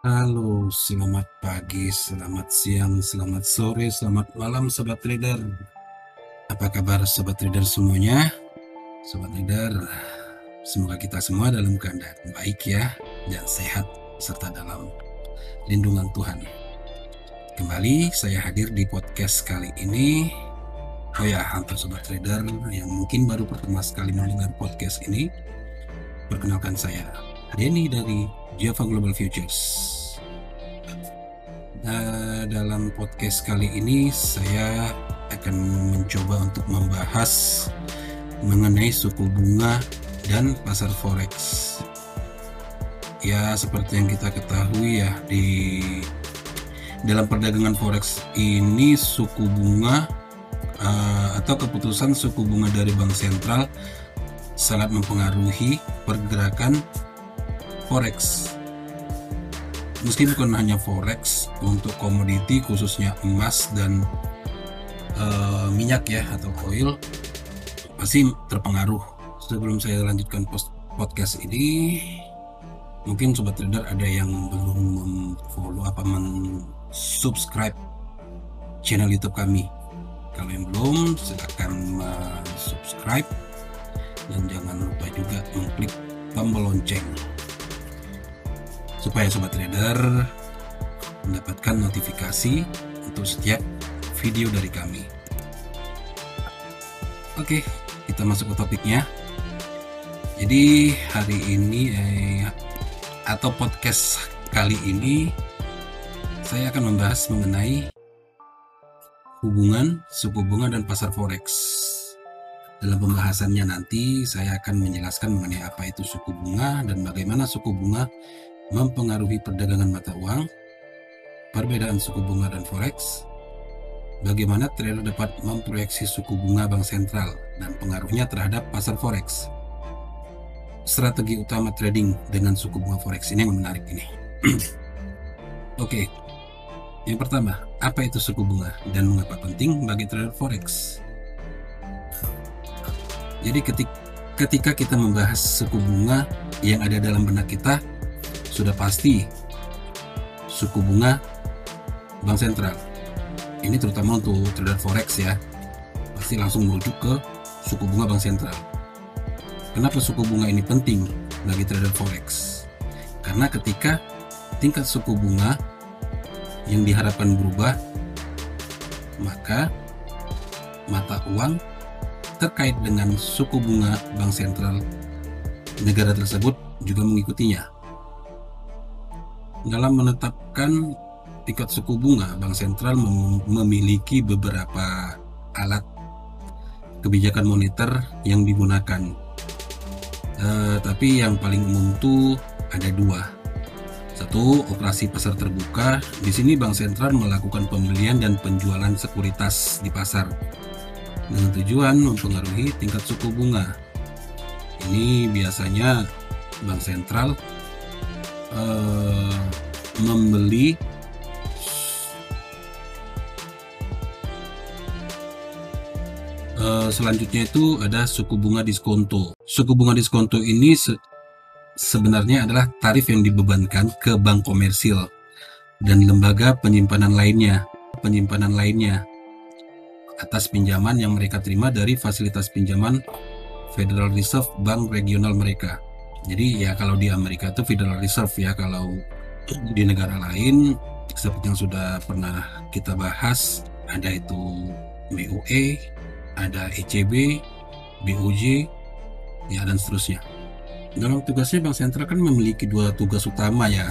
Halo, selamat pagi, selamat siang, selamat sore, selamat malam Sobat Trader. Apa kabar Sobat Trader semuanya? Sobat Trader, semoga kita semua dalam keadaan baik ya, dan sehat, serta dalam lindungan Tuhan. Kembali saya hadir di podcast kali ini. Oh ya, untuk Sobat Trader yang mungkin baru pertama sekali mendengar podcast ini, perkenalkan saya, Denny dari Java Global Futures. Nah, dalam podcast kali ini saya akan mencoba untuk membahas mengenai suku bunga dan pasar forex. Ya, seperti yang kita ketahui ya di dalam perdagangan forex ini suku bunga uh, atau keputusan suku bunga dari bank sentral sangat mempengaruhi pergerakan forex. Meski bukan hanya forex untuk komoditi khususnya emas dan uh, minyak ya atau oil pasti terpengaruh. Sebelum saya lanjutkan post podcast ini mungkin sobat trader ada yang belum follow apa men-subscribe channel YouTube kami. Kalau yang belum silahkan subscribe dan jangan lupa juga mengklik tombol lonceng supaya sobat trader mendapatkan notifikasi untuk setiap video dari kami. Oke, kita masuk ke topiknya. Jadi hari ini eh, atau podcast kali ini saya akan membahas mengenai hubungan suku bunga dan pasar forex. Dalam pembahasannya nanti saya akan menjelaskan mengenai apa itu suku bunga dan bagaimana suku bunga mempengaruhi perdagangan mata uang, perbedaan suku bunga dan forex, bagaimana trader dapat memproyeksi suku bunga bank sentral dan pengaruhnya terhadap pasar forex. Strategi utama trading dengan suku bunga forex ini yang menarik ini. Oke, yang pertama, apa itu suku bunga dan mengapa penting bagi trader forex? Jadi ketika, ketika kita membahas suku bunga yang ada dalam benak kita, sudah pasti suku bunga bank sentral. Ini terutama untuk trader forex ya. Pasti langsung merujuk ke suku bunga bank sentral. Kenapa suku bunga ini penting bagi trader forex? Karena ketika tingkat suku bunga yang diharapkan berubah, maka mata uang terkait dengan suku bunga bank sentral negara tersebut juga mengikutinya. Dalam menetapkan tingkat suku bunga, Bank Sentral mem memiliki beberapa alat kebijakan moneter yang digunakan. Uh, tapi yang paling umum itu ada dua. Satu, operasi pasar terbuka. Di sini Bank Sentral melakukan pembelian dan penjualan sekuritas di pasar dengan tujuan mempengaruhi tingkat suku bunga. Ini biasanya Bank Sentral uh, membeli uh, selanjutnya itu ada suku bunga diskonto. Suku bunga diskonto ini se sebenarnya adalah tarif yang dibebankan ke bank komersil dan lembaga penyimpanan lainnya, penyimpanan lainnya atas pinjaman yang mereka terima dari fasilitas pinjaman Federal Reserve Bank regional mereka. Jadi ya kalau di Amerika itu Federal Reserve ya kalau di negara lain seperti yang sudah pernah kita bahas ada itu BOE, ada ECB, BOJ, ya dan seterusnya. Dalam tugasnya Bank Sentral kan memiliki dua tugas utama ya,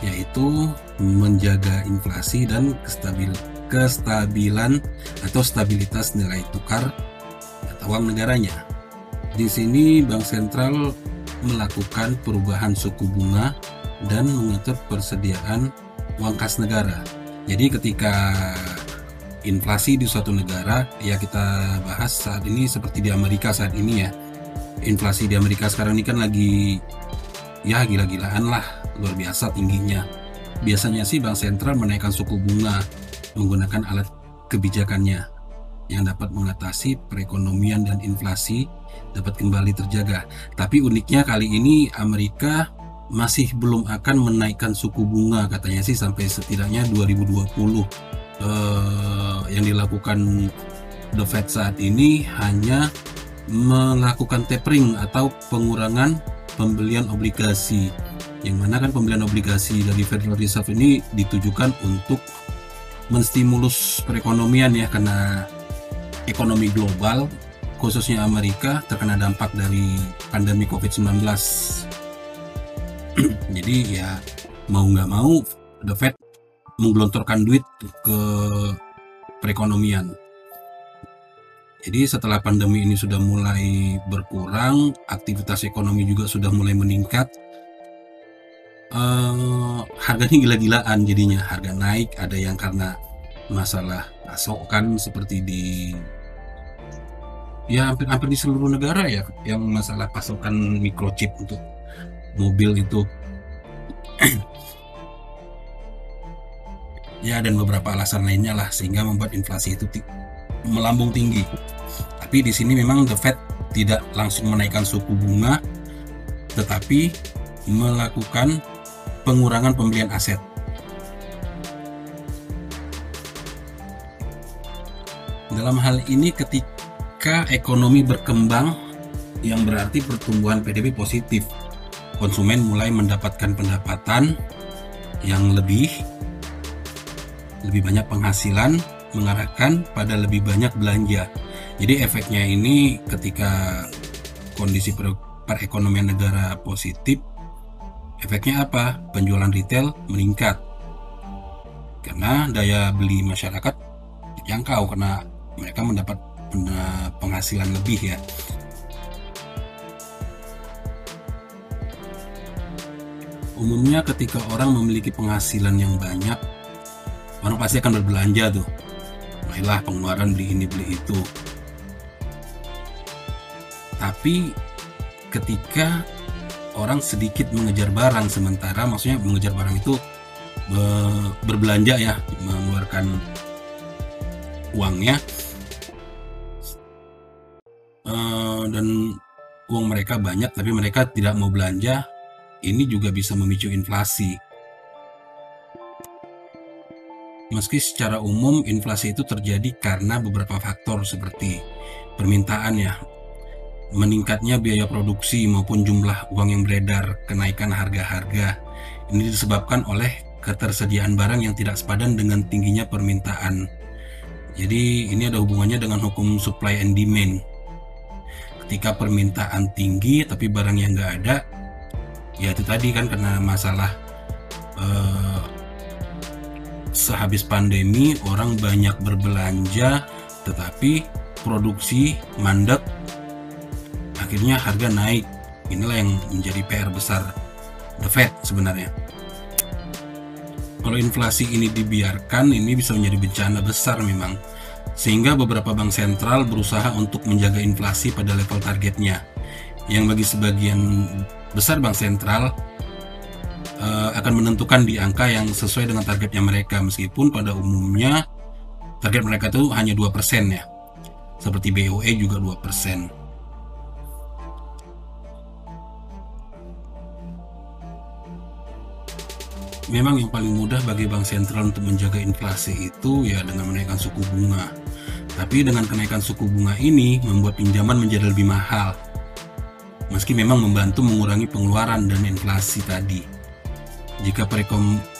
yaitu menjaga inflasi dan kestabil kestabilan atau stabilitas nilai tukar atau uang negaranya. Di sini Bank Sentral melakukan perubahan suku bunga dan mengatur persediaan uang kas negara. Jadi ketika inflasi di suatu negara ya kita bahas saat ini seperti di Amerika saat ini ya. Inflasi di Amerika sekarang ini kan lagi ya gila-gilaan lah, luar biasa tingginya. Biasanya sih bank sentral menaikkan suku bunga menggunakan alat kebijakannya yang dapat mengatasi perekonomian dan inflasi dapat kembali terjaga. Tapi uniknya kali ini Amerika masih belum akan menaikkan suku bunga katanya sih sampai setidaknya 2020 eh, yang dilakukan The Fed saat ini hanya melakukan tapering atau pengurangan pembelian obligasi yang mana kan pembelian obligasi dari Federal Reserve ini ditujukan untuk menstimulus perekonomian ya karena ekonomi global khususnya Amerika terkena dampak dari pandemi COVID-19 jadi ya mau nggak mau The Fed menggelontorkan duit ke perekonomian. Jadi setelah pandemi ini sudah mulai berkurang aktivitas ekonomi juga sudah mulai meningkat uh, harganya gila-gilaan jadinya. Harga naik ada yang karena masalah pasokan seperti di ya hampir-hampir di seluruh negara ya yang masalah pasokan microchip untuk mobil itu ya dan beberapa alasan lainnya lah sehingga membuat inflasi itu melambung tinggi tapi di sini memang the Fed tidak langsung menaikkan suku bunga tetapi melakukan pengurangan pembelian aset. Dalam hal ini ketika ekonomi berkembang yang berarti pertumbuhan PDB positif, konsumen mulai mendapatkan pendapatan yang lebih lebih banyak penghasilan mengarahkan pada lebih banyak belanja. Jadi efeknya ini ketika kondisi perekonomian negara positif Efeknya apa? Penjualan retail meningkat. Karena daya beli masyarakat terjangkau karena mereka mendapat penghasilan lebih ya. Umumnya ketika orang memiliki penghasilan yang banyak, orang pasti akan berbelanja tuh. Mulailah pengeluaran beli ini beli itu. Tapi ketika orang sedikit mengejar barang sementara maksudnya mengejar barang itu berbelanja ya mengeluarkan uangnya uh, dan uang mereka banyak tapi mereka tidak mau belanja ini juga bisa memicu inflasi meski secara umum inflasi itu terjadi karena beberapa faktor seperti permintaan ya meningkatnya biaya produksi maupun jumlah uang yang beredar, kenaikan harga-harga. Ini disebabkan oleh ketersediaan barang yang tidak sepadan dengan tingginya permintaan. Jadi ini ada hubungannya dengan hukum supply and demand. Ketika permintaan tinggi tapi barang yang nggak ada, ya itu tadi kan karena masalah eh, sehabis pandemi orang banyak berbelanja tetapi produksi mandek akhirnya harga naik. Inilah yang menjadi PR besar The Fed sebenarnya. Kalau inflasi ini dibiarkan, ini bisa menjadi bencana besar memang. Sehingga beberapa bank sentral berusaha untuk menjaga inflasi pada level targetnya. Yang bagi sebagian besar bank sentral uh, akan menentukan di angka yang sesuai dengan targetnya mereka meskipun pada umumnya target mereka itu hanya 2% ya. Seperti BOE juga 2%. memang yang paling mudah bagi bank sentral untuk menjaga inflasi itu ya dengan menaikkan suku bunga. Tapi dengan kenaikan suku bunga ini membuat pinjaman menjadi lebih mahal. Meski memang membantu mengurangi pengeluaran dan inflasi tadi. Jika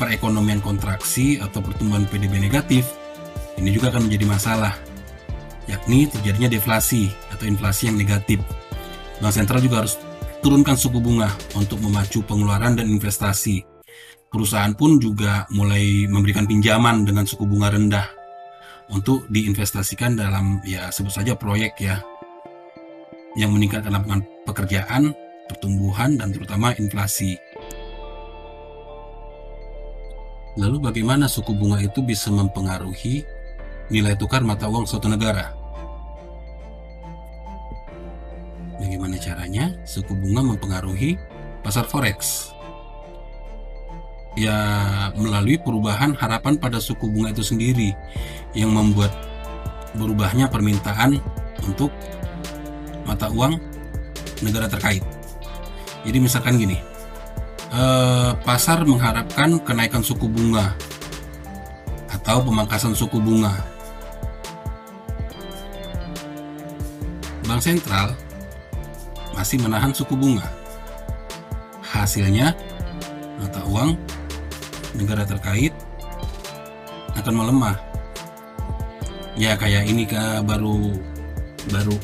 perekonomian kontraksi atau pertumbuhan PDB negatif, ini juga akan menjadi masalah, yakni terjadinya deflasi atau inflasi yang negatif. Bank sentral juga harus turunkan suku bunga untuk memacu pengeluaran dan investasi perusahaan pun juga mulai memberikan pinjaman dengan suku bunga rendah untuk diinvestasikan dalam ya sebut saja proyek ya yang meningkatkan lapangan pekerjaan, pertumbuhan dan terutama inflasi. Lalu bagaimana suku bunga itu bisa mempengaruhi nilai tukar mata uang suatu negara? Bagaimana caranya suku bunga mempengaruhi pasar forex? Ya melalui perubahan harapan pada suku bunga itu sendiri yang membuat berubahnya permintaan untuk mata uang negara terkait. Jadi misalkan gini, eh, pasar mengharapkan kenaikan suku bunga atau pemangkasan suku bunga. Bank sentral masih menahan suku bunga. Hasilnya, mata uang negara terkait akan melemah. Ya kayak ini ke baru baru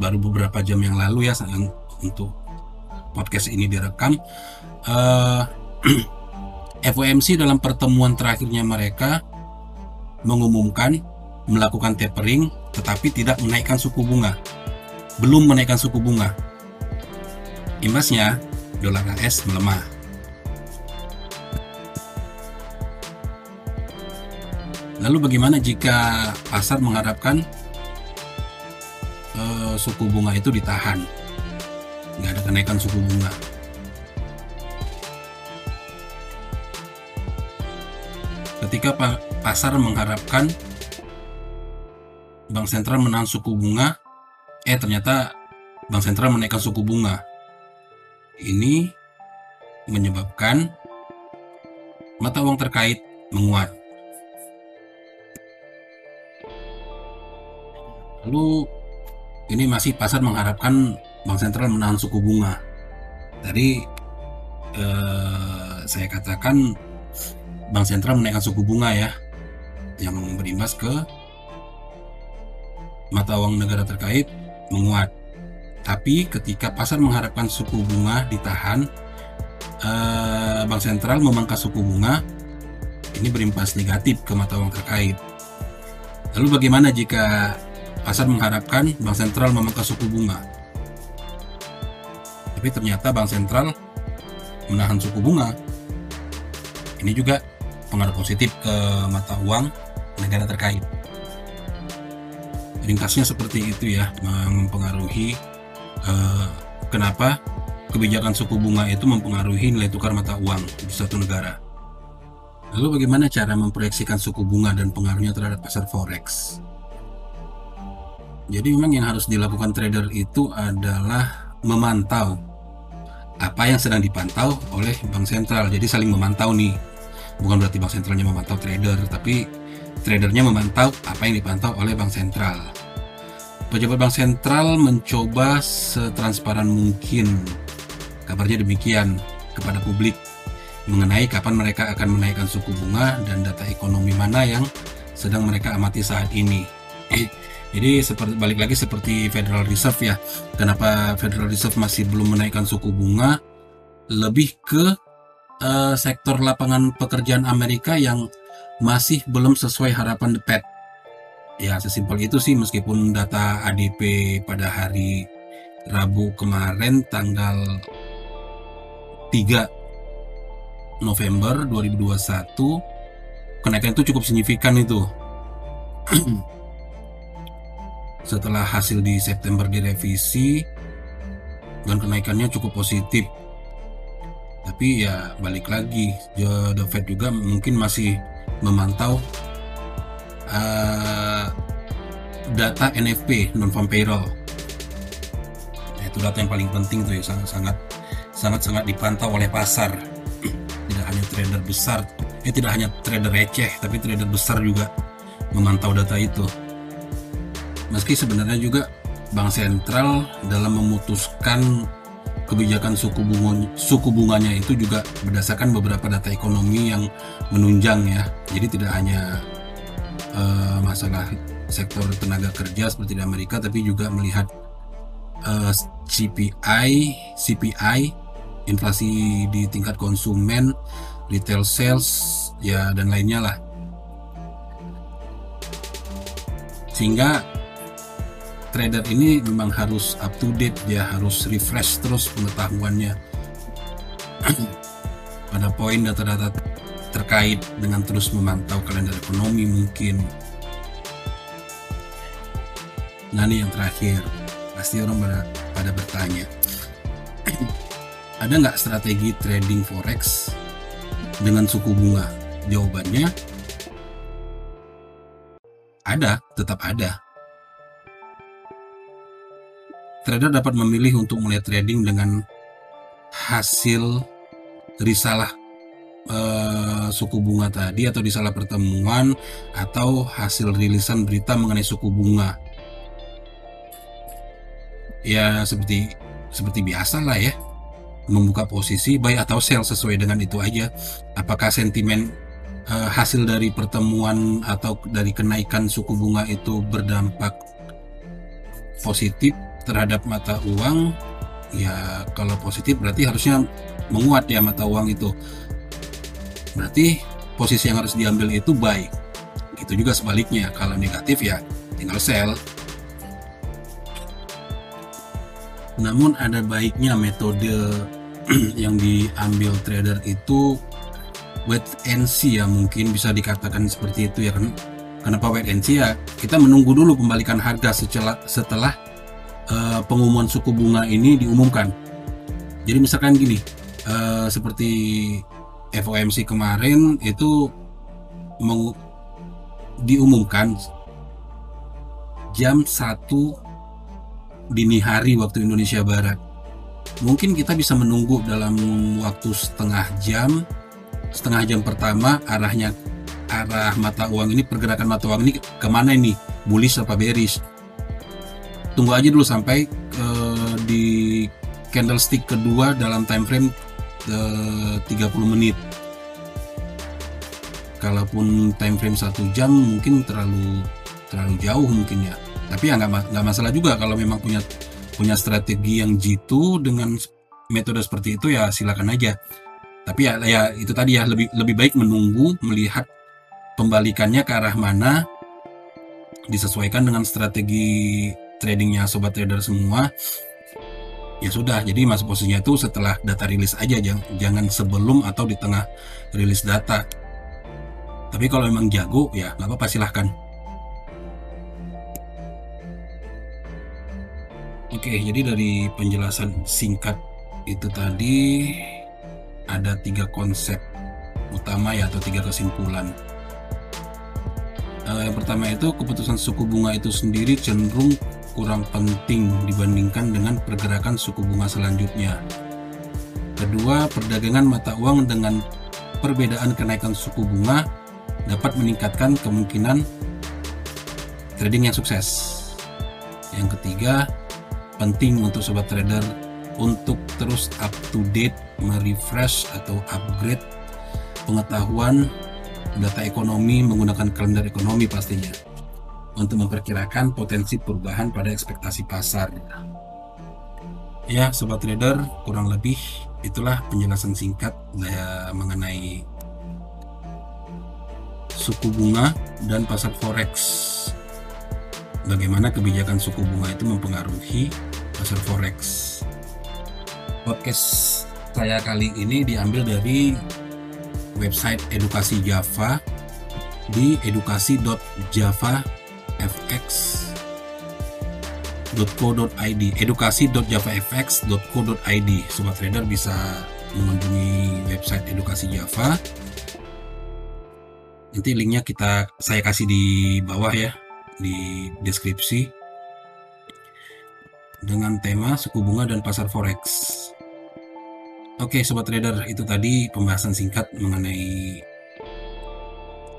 baru beberapa jam yang lalu ya untuk podcast ini direkam. Uh, eh, FOMC dalam pertemuan terakhirnya mereka mengumumkan melakukan tapering tetapi tidak menaikkan suku bunga. Belum menaikkan suku bunga. Imbasnya, dolar AS melemah. Lalu bagaimana jika pasar mengharapkan uh, suku bunga itu ditahan? Nggak ada kenaikan suku bunga. Ketika pasar mengharapkan bank sentral menahan suku bunga, eh ternyata bank sentral menaikkan suku bunga. Ini menyebabkan mata uang terkait menguat. Lalu ini masih pasar mengharapkan bank sentral menahan suku bunga. Tadi eh, saya katakan bank sentral menaikkan suku bunga ya, yang berimbas ke mata uang negara terkait menguat. Tapi ketika pasar mengharapkan suku bunga ditahan, eh, bank sentral memangkas suku bunga, ini berimpas negatif ke mata uang terkait. Lalu bagaimana jika pasar mengharapkan bank sentral memangkas suku bunga? Tapi ternyata bank sentral menahan suku bunga. Ini juga pengaruh positif ke mata uang negara terkait. Ringkasnya seperti itu ya, mempengaruhi Eh, kenapa kebijakan suku bunga itu mempengaruhi nilai tukar mata uang di suatu negara. Lalu bagaimana cara memproyeksikan suku bunga dan pengaruhnya terhadap pasar forex? Jadi memang yang harus dilakukan trader itu adalah memantau apa yang sedang dipantau oleh bank sentral. Jadi saling memantau nih. Bukan berarti bank sentralnya memantau trader, tapi tradernya memantau apa yang dipantau oleh bank sentral pejabat bank sentral mencoba setransparan mungkin kabarnya demikian kepada publik mengenai kapan mereka akan menaikkan suku bunga dan data ekonomi mana yang sedang mereka amati saat ini. Jadi seperti balik lagi seperti Federal Reserve ya. Kenapa Federal Reserve masih belum menaikkan suku bunga? Lebih ke uh, sektor lapangan pekerjaan Amerika yang masih belum sesuai harapan The Fed ya sesimpel itu sih meskipun data ADP pada hari Rabu kemarin tanggal 3 November 2021 kenaikan itu cukup signifikan itu setelah hasil di September direvisi dan kenaikannya cukup positif. Tapi ya balik lagi The Fed juga mungkin masih memantau uh, data NFP non farm payroll. Nah, itu data yang paling penting tuh ya sangat sangat sangat sangat dipantau oleh pasar. Tidak hanya trader besar eh tidak hanya trader receh tapi trader besar juga memantau data itu meski sebenarnya juga bank sentral dalam memutuskan kebijakan suku bunga suku bunganya itu juga berdasarkan beberapa data ekonomi yang menunjang ya jadi tidak hanya uh, masalah sektor tenaga kerja seperti di Amerika tapi juga melihat uh, eh, CPI, CPI, inflasi di tingkat konsumen, retail sales ya dan lainnya lah. Sehingga trader ini memang harus up to date, dia harus refresh terus pengetahuannya pada poin data-data terkait dengan terus memantau kalender ekonomi mungkin. Nah ini yang terakhir, pasti orang pada, pada bertanya, ada nggak strategi trading forex dengan suku bunga? Jawabannya ada, tetap ada. Trader dapat memilih untuk mulai trading dengan hasil risalah eh, suku bunga tadi atau risalah pertemuan atau hasil rilisan berita mengenai suku bunga. Ya seperti seperti biasa lah ya membuka posisi buy atau sell sesuai dengan itu aja. Apakah sentimen uh, hasil dari pertemuan atau dari kenaikan suku bunga itu berdampak positif terhadap mata uang? Ya kalau positif berarti harusnya menguat ya mata uang itu. Berarti posisi yang harus diambil itu buy. Gitu juga sebaliknya. Kalau negatif ya tinggal sell. Namun ada baiknya metode yang diambil trader itu wait and see ya mungkin bisa dikatakan seperti itu ya kan kenapa wait and see ya kita menunggu dulu pembalikan harga setelah setelah uh, pengumuman suku bunga ini diumumkan. Jadi misalkan gini uh, seperti FOMC kemarin itu diumumkan jam 1 dini hari waktu Indonesia Barat. Mungkin kita bisa menunggu dalam waktu setengah jam setengah jam pertama arahnya arah mata uang ini pergerakan mata uang ini ke mana ini? Bullish apa bearish tunggu aja dulu sampai uh, di candlestick kedua dalam time frame uh, 30 menit. Kalaupun time frame satu jam mungkin terlalu terlalu jauh mungkin ya. Tapi ya nggak nggak masalah juga kalau memang punya punya strategi yang jitu dengan metode seperti itu ya silakan aja. Tapi ya ya itu tadi ya lebih lebih baik menunggu melihat pembalikannya ke arah mana disesuaikan dengan strategi tradingnya sobat trader semua ya sudah. Jadi masuk posisinya itu setelah data rilis aja jangan, jangan sebelum atau di tengah rilis data. Tapi kalau memang jago ya nggak apa-apa silahkan. Oke, jadi dari penjelasan singkat itu tadi ada tiga konsep utama ya atau tiga kesimpulan. Uh, yang pertama itu keputusan suku bunga itu sendiri cenderung kurang penting dibandingkan dengan pergerakan suku bunga selanjutnya. Kedua, perdagangan mata uang dengan perbedaan kenaikan suku bunga dapat meningkatkan kemungkinan trading yang sukses. Yang ketiga, penting untuk sobat trader untuk terus up to date, merefresh atau upgrade pengetahuan data ekonomi menggunakan kalender ekonomi pastinya untuk memperkirakan potensi perubahan pada ekspektasi pasar. Ya, sobat trader, kurang lebih itulah penjelasan singkat saya mengenai suku bunga dan pasar forex. Bagaimana kebijakan suku bunga itu mempengaruhi pasar forex. Podcast saya kali ini diambil dari website edukasi Java di edukasi.javafx.co.id edukasi.javafx.co.id Sobat trader bisa mengunjungi website edukasi Java. Nanti linknya kita saya kasih di bawah ya di deskripsi. Dengan tema suku bunga dan pasar forex. Oke, sobat trader, itu tadi pembahasan singkat mengenai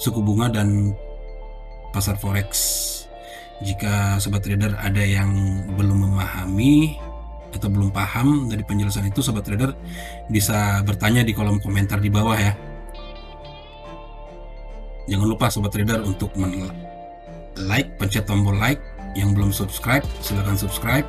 suku bunga dan pasar forex. Jika sobat trader ada yang belum memahami atau belum paham dari penjelasan itu, sobat trader bisa bertanya di kolom komentar di bawah ya. Jangan lupa sobat trader untuk like, pencet tombol like yang belum subscribe, silahkan subscribe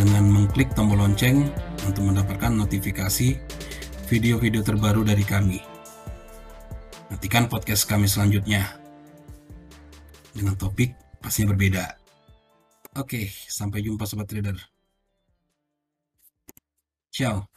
dengan mengklik tombol lonceng untuk mendapatkan notifikasi video-video terbaru dari kami. Nantikan podcast kami selanjutnya dengan topik pastinya berbeda. Oke, sampai jumpa sobat trader. Ciao.